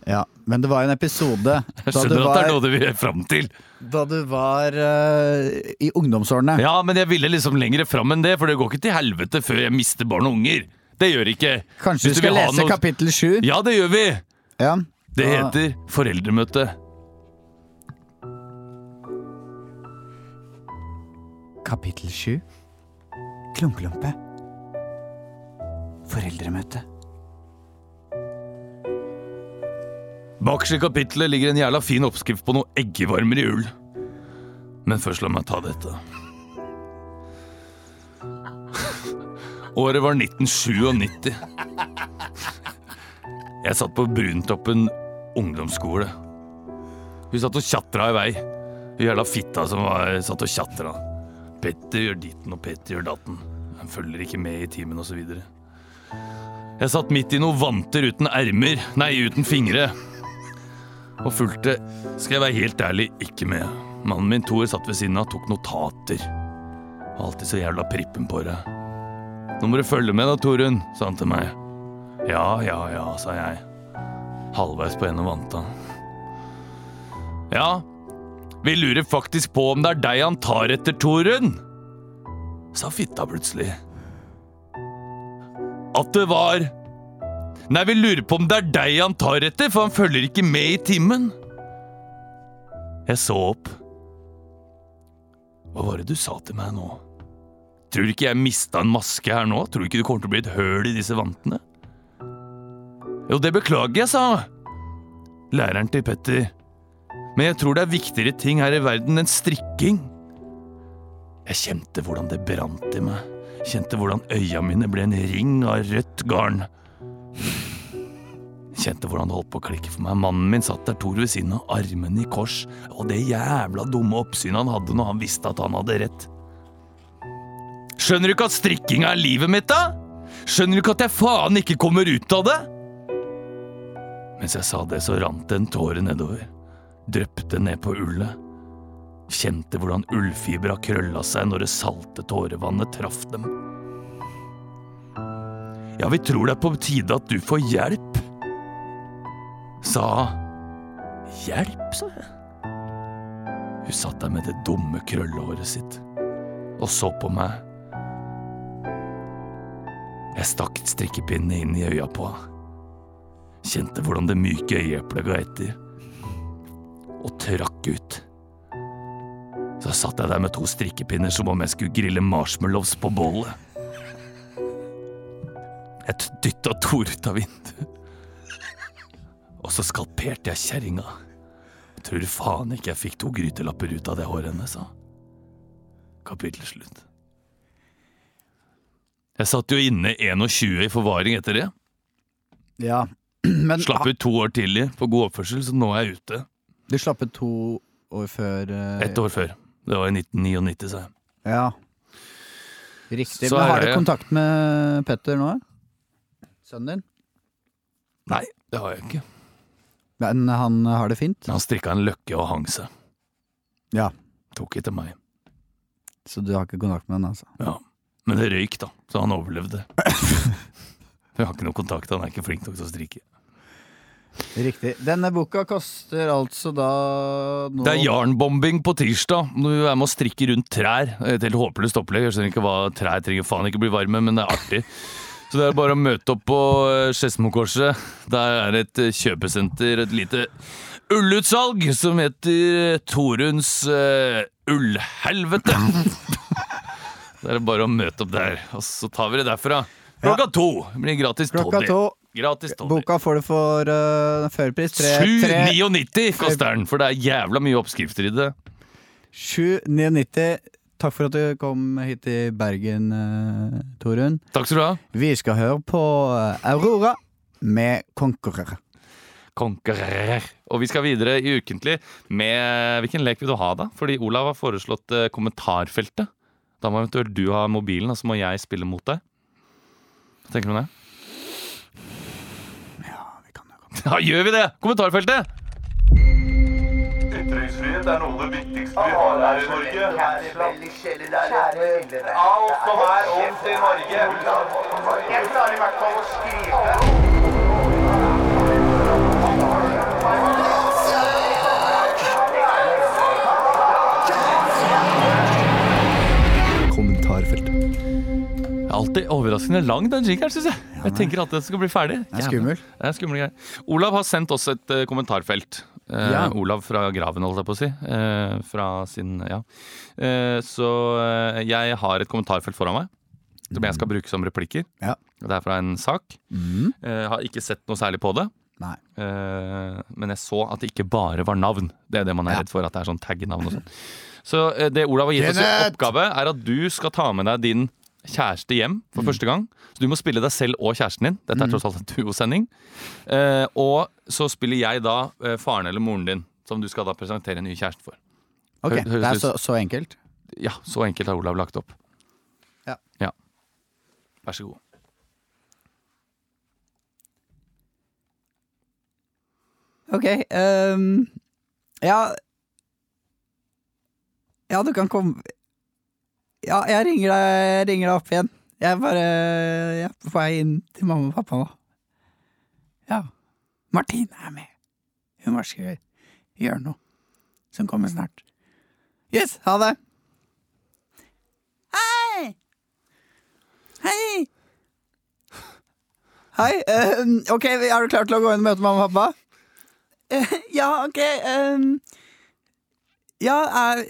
Ja, men det var en episode Jeg skjønner at det var, er noe du vil fram til. da du var uh, i ungdomsårene. Ja, men jeg ville liksom lenger fram enn det, for det går ikke til helvete før jeg mister barn og unger. Det gjør ikke. Kanskje Hvis du skal lese noe- kapittel sju? Ja, det gjør vi! Ja. Det heter foreldremøte. Kapittel sju. Klumklumpe Foreldremøte. Bakerst i kapittelet ligger en jævla fin oppskrift på noe eggevarmer i ull. Men først la meg ta dette. Året var 1997. Jeg satt på Bruntoppen ungdomsskole. Hun satt og tjatra i vei. Hun jævla fitta som var, satt og tjatra. Petter gjør ditten og Petter gjør datten. Han følger ikke med i timen osv. Jeg satt midt i noen vanter uten ermer, nei, uten fingre og fulgte, skal jeg være helt ærlig, ikke med. Mannen min Thor satt ved siden av og tok notater. Var alltid så jævla prippen på det. Nå må du følge med da, Torunn, sa han til meg. Ja, ja, ja, sa jeg. Halvveis på en og vanta. Ja, vi lurer faktisk på om det er deg han tar etter, Torunn, sa fitta plutselig. At det var Nei, vi lurer på om det er deg han tar etter, for han følger ikke med i timen. Jeg så opp. Hva var det du sa til meg nå? Tror du ikke jeg mista en maske her nå? Tror du ikke det kommer til å bli et høl i disse vantene? Jo, det beklager jeg, sa læreren til Petter. Men jeg tror det er viktigere ting her i verden enn strikking. Jeg kjente hvordan det brant i meg. Kjente hvordan øya mine ble en ring av rødt garn. Kjente hvordan det holdt på å klikke for meg. Mannen min satt der Tor ved siden av, armene i kors, og det jævla dumme oppsynet han hadde når han visste at han hadde rett. Skjønner du ikke at strikkinga er livet mitt, da? Skjønner du ikke at jeg faen ikke kommer ut av det? Mens jeg sa det, så rant det en tåre nedover. Dryppte ned på ullet. Kjente hvordan ullfibra krølla seg når det salte tårevannet traff dem. Ja, vi tror det er på tide at du får hjelp, sa Hjelp, sa jeg. Hun satt der med det dumme krøllehåret sitt og så på meg. Jeg stakk strikkepinnene inn i øya på henne. Kjente hvordan det myke øyeeplet ga etter, og trakk ut. Så satt jeg der med to strikkepinner som om jeg skulle grille marshmallows på bålet. Jeg dytta Tor ut av vinduet. Og så skalperte jeg kjerringa. Tror faen ikke jeg fikk to grytelapper ut av det håret hennes, sa. Kapittel slutt. Jeg satt jo inne 21 i forvaring etter det. Ja, men Slapp ut to år tidlig på god oppførsel, så nå er jeg ute. Du slapp ut to år før eh, Ett år før. Det var i 1999, sa jeg. Ja. Riktig. Så Men er har du det- kontakt med Petter nå? Sønnen din? Nei, det har jeg ikke. Men han har det fint? Han strikka en løkke og hang seg. Ja. Tok ikke til meg. Så du har ikke kontakt med han, altså? Ja. Men det røyk, da, så han overlevde. Jeg har ikke noe kontakt, han er ikke flink nok til å strikke. Riktig. Denne boka koster altså da noe... Det er jarnbombing på tirsdag. Vi er med å strikke rundt trær. Et helt håpløst opplegg. Jeg skjønner ikke hva trær trenger faen ikke bli varme, men det er artig. Så det er bare å møte opp på eh, Skedsmokorset. Der er det et eh, kjøpesenter, et lite ullutsalg som heter Toruns uh, ullhelvete. Det er bare å møte opp der, og så tar vi det derfra. Klokka to blir gratis Klokka toddy. Gratis tolv. Boka får du for uh, førpris. Tre- tre- 7,99 koster den, for det er jævla mye oppskrifter i det. 799. Takk for at du kom hit til Bergen, uh, Torunn. Takk skal du ha. Vi skal høre på eh, Aurora med Conqueror. Konkurrer. Og vi skal videre i Ukentlig med Hvilken lek vil du ha, da? Fordi Olav har foreslått kommentarfeltet. Da må eventuelt du ha mobilen, og så må jeg spille mot deg. Hva tenker du om det? Ja, gjør vi det! Kommentarfeltet! Ytringsfrihet er noe av det viktigste vi har her i Norge. Alt som er ondt i Norge. Jeg klarer i hvert fall å skrive. Alltid overraskende lang, den jingeren, syns jeg. Jeg tenker at det skal bli ferdig. Det er skummel. Det er skummel. Olav har sendt oss et eh, kommentarfelt. Eh, Ja. Olav fra Graven, holdt jeg på å si. Eh, fra sin Ja. Eh, så eh, jeg har et kommentarfelt foran meg. Som jeg skal bruke som replikker. Ja. Det er fra en sak. Mm. Eh, har ikke sett noe særlig på det. Nei. Eh, men jeg så at det ikke bare var navn. Det er det man er Ja. redd for. At det er sånn taggenavn og sånn. Så eh, det Olav har gitt oss i Kenneth! oppgave, er at du skal ta med deg din kjæreste hjem for første gang. Så du må spille deg selv og kjæresten din. Dette er tross alt en duosending. Eh, og så spiller jeg da eh, faren eller moren din, som du skal da presentere en ny kjæreste for. Ok, Hø- det er så, så enkelt. Ja, så enkelt har Olav lagt opp. Ja. ja. Vær så god. Ok, Um, ja Ja, du kan komme Ja, jeg ringer deg, jeg ringer deg opp igjen. Jeg er bare Jeg er på vei inn til mamma og pappa nå. Ja. Martine er med. Hun bare skal gjøre noe. Så hun kommer snart. Yes, ha det. Hei! Hei! Hei. Um, ok, er du klar til å gå inn og møte mamma og pappa? Uh, ja, ok. Um, ja, er,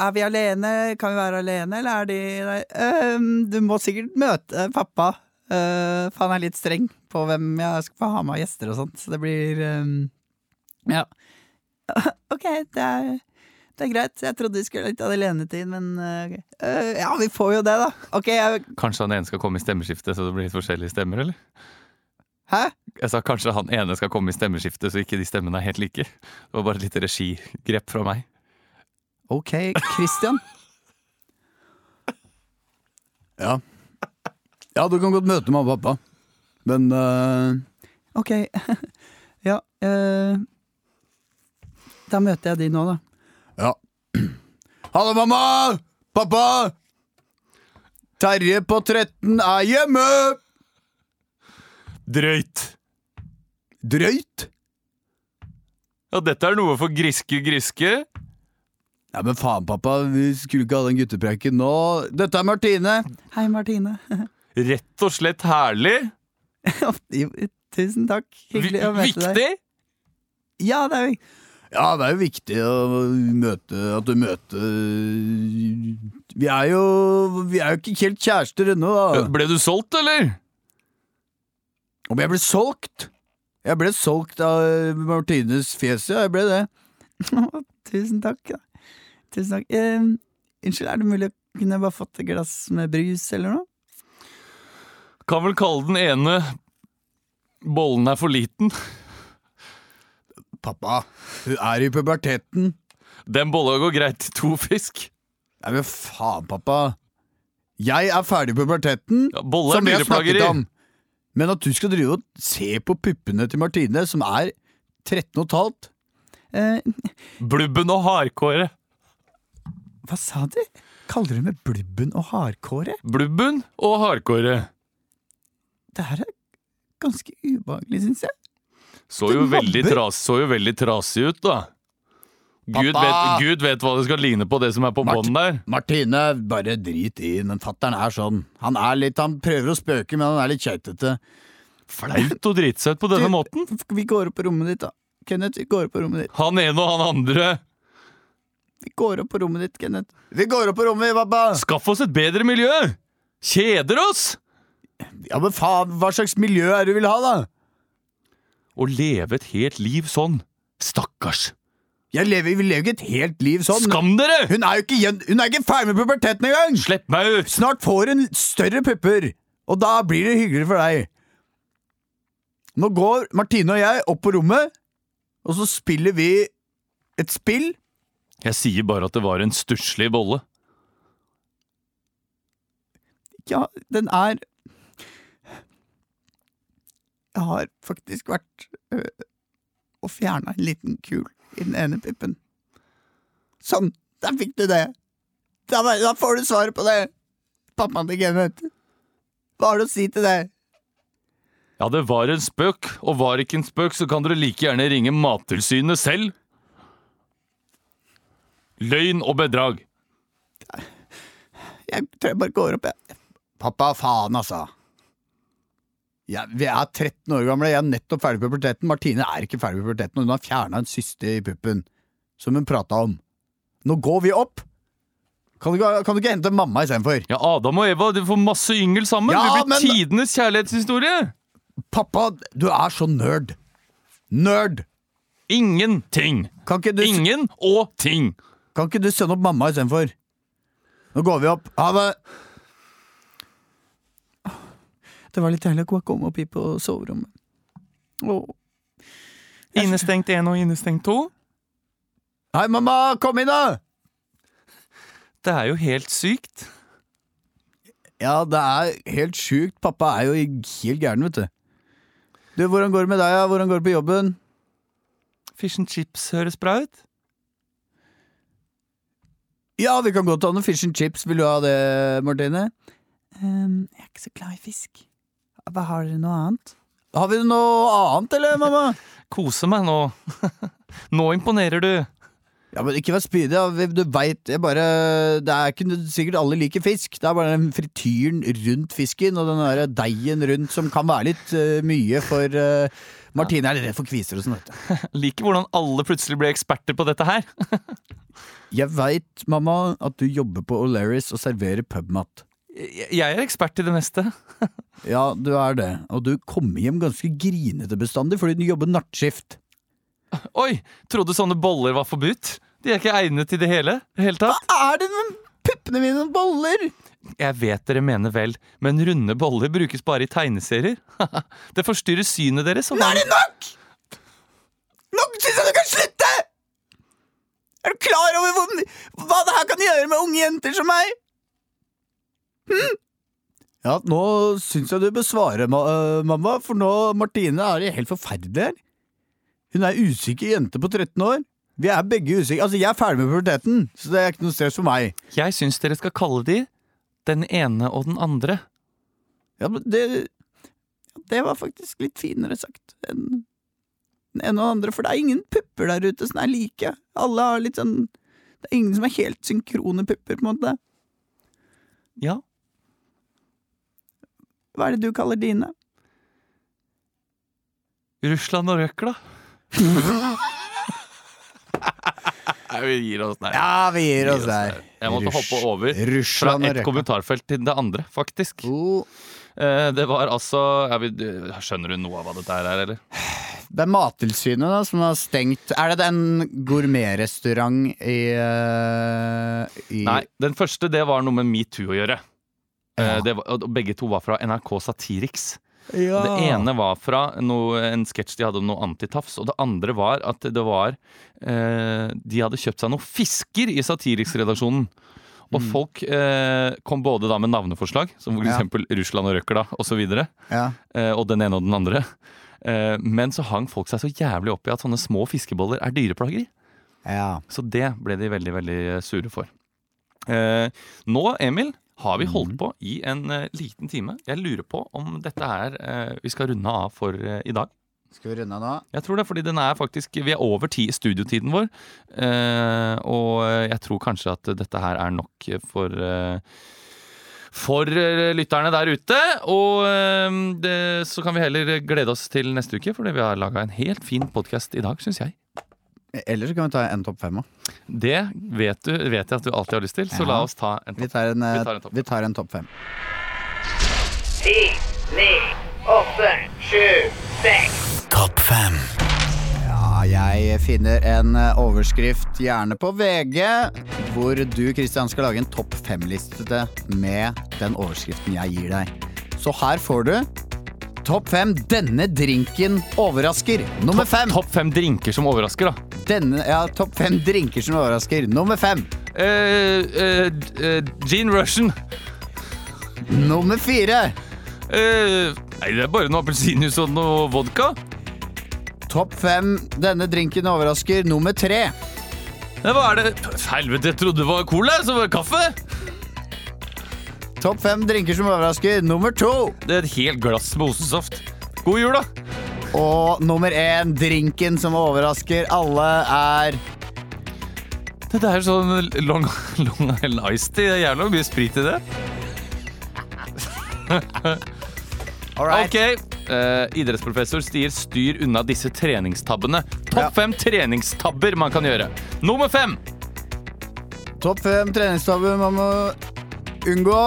er vi alene? Kan vi være alene, eller er de nei, eh, Du må sikkert møte pappa. eh, for han er litt streng på hvem jeg skal få ha med av gjester og sånt, så det blir eh, Ja. Ok, det er, det er greit. Jeg trodde vi skulle litt av det lenetid, men Eh, ja, vi får jo det, da. Ok, jeg, Kanskje han ene skal komme i stemmeskiftet, så det blir litt forskjellige stemmer, eller? Hæ? Jeg sa kanskje han ene skal komme i stemmeskiftet, så ikke de stemmene er helt like. Det var bare et lite regigrep fra meg. Ok, Christian. Ja. ja, du kan godt møte mamma og pappa. Men eh, Ok, ja eh, Da møter jeg de nå, da. ja. Hallo, mamma! Pappa! Terje på 13 er hjemme! Drøyt! Drøyt? Ja, dette er noe for griske griske. Ja, men faen, pappa. Vi skulle ikke ha den guttepreken nå. Dette er Martine. Hei, Martine. Rett og slett herlig. Tusen takk. Hyggelig å møte deg. Viktig. Ja, det er viktig. Ja, det er jo viktig å møte At du møter Vi er jo Vi er jo ikke helt kjærester ennå, da. Ble du solgt, eller? Om jeg ble solgt? Jeg ble solgt av Martines fjes, ja. Jeg ble det. Tusen takk. da. Tusen takk. Eh, unnskyld, er det mulig å kunne bare fått et glass med brus eller noe? Kan vel kalle den ene bollen er for liten. Pappa, hun er i puberteten. Den bolla går greit til to fisk. Nei, men faen, pappa. Jeg er ferdig i puberteten, Ja, bolle er som vi har snakket om. Men at du skal drive og se på puppene til Martine, som er 13 og et halvt Eh, Blubben og hardkåret. Hva sa du? Kaller du med blubben og Hardkåre? Blubben og Hardkåre. Det her er ganske ubehagelig, syns jeg. Så jo, veldig tras, så jo veldig trasig ut, da. Gud vet, Gud vet hva det skal ligne på det som er på Mart- bånn der. Martine, bare drit i den. Fattern er sånn. Han er litt, han prøver å spøke, men han er litt keitete. Flaut å drite seg ut på denne Du- måten. Vi går opp på rommet ditt, da. Kenneth, vi går opp på rommet ditt. Han ene og han andre. Vi går opp på rommet ditt, Kenneth. Vi går opp på rommet, pappa! Skaff oss et bedre miljø! Kjeder oss! Ja, men faen, hva slags miljø er det du vil ha, da? Å leve et helt liv sånn. Stakkars. Jeg lever, vi lever ikke et helt liv sånn. Skam dere! Hun er jo ikke, hun er ikke ferdig med puberteten engang! Slipp meg ut! Snart får hun større pupper, og da blir det hyggeligere for deg. Nå går Martine og jeg opp på rommet, og så spiller vi et spill. Jeg sier bare at det var en stusslig bolle. Ja, den er Jeg har faktisk vært øh, og fjerna en liten kul i den ene pippen. Sånn, der fikk du det. Da, da får du svaret på det. Pappaen til Kenneth. Hva har du å si til det? Ja, det var en spøk, og var ikke en spøk, så kan dere like gjerne ringe Mattilsynet selv. Løgn og bedrag. Jeg tror jeg bare går opp, jeg. Pappa, faen, altså. Ja, vi er 13 år gamle, jeg er nettopp ferdig med puberteten. Martine er ikke ferdig med puberteten, og hun har fjerna en syste i puppen. Som hun prata om. Nå går vi opp! Kan du, kan du ikke hente mamma istedenfor? Ja, Adam og Eva, du får masse yngel sammen. Ja, det blir men- tidenes kjærlighetshistorie. Pappa, du er så nerd. Nerd! Ingenting. Kan ikke du, Ingen og ting. Kan ikke du sende opp mamma istedenfor? Nå går vi opp. Ha det! Det var litt deilig å komme opp hit på soverommet. Åh. Innestengt én og innestengt to. Hei, mamma! Kom inn, da! Det er jo helt sykt. Ja, det er helt sjukt. Pappa er jo helt gæren, vet du. Du, Hvordan går det med deg? Ja? Hvordan går det på jobben? Fish and chips høres bra ut. Ja, vi kan godt ha noen fish and chips. Vil du ha det, Martine? Um, jeg er ikke så glad i fisk. Hva har dere noe annet? Har vi noe annet, eller, mamma? Kose meg nå. Nå imponerer du. Ja, men Ikke vær spydig. Du veit jeg bare Det er ikke sikkert alle liker fisk. Det er bare den frityren rundt fisken og den der deigen rundt som kan være litt uh, mye for uh, Martine er redd for kviser og sånn. Liker hvordan alle plutselig ble eksperter på dette her. Jeg veit, mamma, at du jobber på O'Lerris og serverer pubmat. Jeg er ekspert i det meste. Ja, du er det. Og du kommer hjem ganske grinete bestandig fordi du jobber nattskift. Oi, trodde sånne boller var forbudt? De er ikke egnet i det hele, hele tatt. Hva Er det med puppene mine boller? Jeg vet dere mener vel, men runde boller brukes bare i tegneserier. det forstyrrer synet deres. Nå er det nok! Nå syns jeg du kan slutte! Er du klar over hvor, hva det her kan gjøre med unge jenter som meg? Hm? Ja, nå syns jeg du bør svare, ma øh, mamma, for nå Martine er det helt forferdelig her. Hun er usikker jente på 13 år. Vi er begge usikre. Altså, jeg er ferdig med puberteten, så det er ikke noe stress for meg. Jeg syns dere skal kalle de den ene og den andre. Ja, men det Det var faktisk litt finere sagt enn den ene og den andre, for det er ingen pupper der ute som er like. Alle har litt sånn Det er ingen som er helt synkrone pupper, på en måte. Ja, Hva er det du kaller dine? Russland og røkla. Vi gir oss der. Ja, vi gir oss der. Jeg måtte hoppe over fra et kommentarfelt til det andre, faktisk. Oh, Det var altså vil, Skjønner du noe av hva dette er, eller? det er Mattilsynet da, som har stengt Er det den gourmetrestaurant i, eh, i Nei, den første det var noe med metoo å gjøre. Ja. Eh, Det var, begge to var fra NRK Satiriks. Ja. Det ene var fra noe, en sketsj de hadde om noe antitafs, og det andre var at det var eh, De hadde kjøpt seg noen fisker i Satiriks-redaksjonen. Og folk eh, kom både da med navneforslag, som Mm. Ja. Russland og Røkla osv., Ja. eh, og den ene og den andre. Eh, men så hang folk seg så jævlig opp i at sånne små fiskeboller er dyreplageri. ja. Så det ble de veldig, veldig sure for. Eh, nå, Emil, har vi holdt på i en eh, liten time. Jeg lurer på om dette er eh, vi skal runde av for eh, i dag. Skal vi runde nå? Jeg tror det, fordi den er faktisk Vi er over ti i studiotiden vår. Eh, og jeg tror kanskje at dette her er nok for eh, for eh, lytterne der ute. Og eh, det, så kan vi heller glede oss til neste uke, fordi vi har laga en helt fin podkast i dag, syns jeg. Eller så kan vi ta en topp fem òg. Det vet, du, vet jeg at du alltid har lyst til, så Ja. la oss ta en Vi topp. tar en, Vi tar en topp. vi tar en topp fem. Ti, ni, åtte, sju, seks. Topp fem. Ja, jeg finner en eh, overskrift, gjerne på VG, hvor du Kristian, skal lage en topp fem-liste med den overskriften jeg gir deg. Så her får du Topp fem denne drinken overrasker. Nummer fem. Topp fem drinker som overrasker, da. Denne, ja, topp fem drinker som overrasker. Nummer fem. Uh, uh, eh, Gene Russian. Nummer fire. Uh, nei, det er bare noe appelsinjuice og noe vodka. Topp fem denne drinken overrasker. Nummer tre. Nei, hva er det? Helvete, jeg trodde det var cola, så var det kaffe. Topp fem drinker som overrasker. Nummer to. Det er et helt glass med ostesaft. God jul, da. Og nummer én, drinken som overrasker alle, er Dette er sånn Long, long Island Ice Tea. Det er jævla mye sprit i det. Ok, eh, Idrettsprofessor stier styr unna disse treningstabbene. Topp fem treningstabber man kan gjøre. Nummer fem. Topp fem treningstabber man må unngå.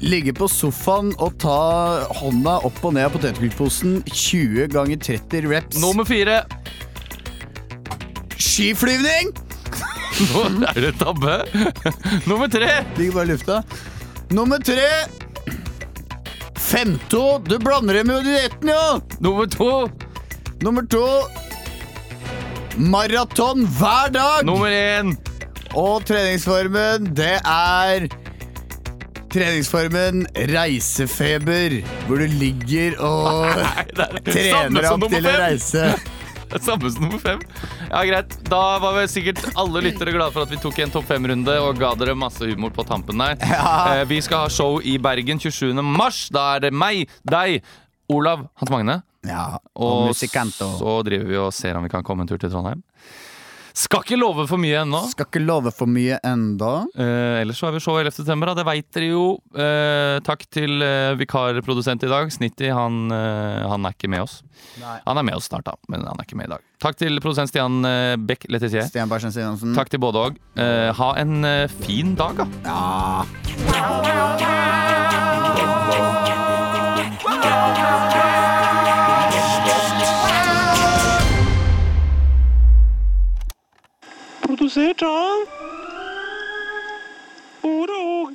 Ligge på sofaen og ta hånda opp og ned av potetgullposen 20 ganger 30 reps. Nummer fire. Skiflyvning! Nå er det tabbe. Nummer tre. Ligger bare i lufta. Nummer tre. Femto. Du blander det med dietten, ja! Nummer to. Nummer to. Maraton hver dag! Nummer én. Og treningsformen, det er Treningsformen reisefeber, hvor du ligger og Nei, er trener opp til å reise. Det Samme som nummer fem. Ja, greit. Da var vel sikkert alle lyttere glade for at vi tok en topp fem-runde og ga dere masse humor på tampen der. Ja. Eh, Vi skal ha show i Bergen 27. mars. Da er det meg, deg Olav Hans Magne. Ja, og, Og musikant og så driver vi og ser om vi kan komme en tur til Trondheim. Skal ikke love for mye ennå. Skal ikke love for mye enda. Eh, ellers så har vi show 11. september, det veit dere jo. Eh, takk til eh, vikarprodusent i dag. Snitty, han, eh, han er ikke med oss. Han er med oss snart, da, men han er ikke med i dag. Takk til produsent Stian eh, Beck Letizier. Stian Barsen Stiansen. Takk til både òg. Eh, ha en eh, fin dag, da. Ja. produzir já. Ouro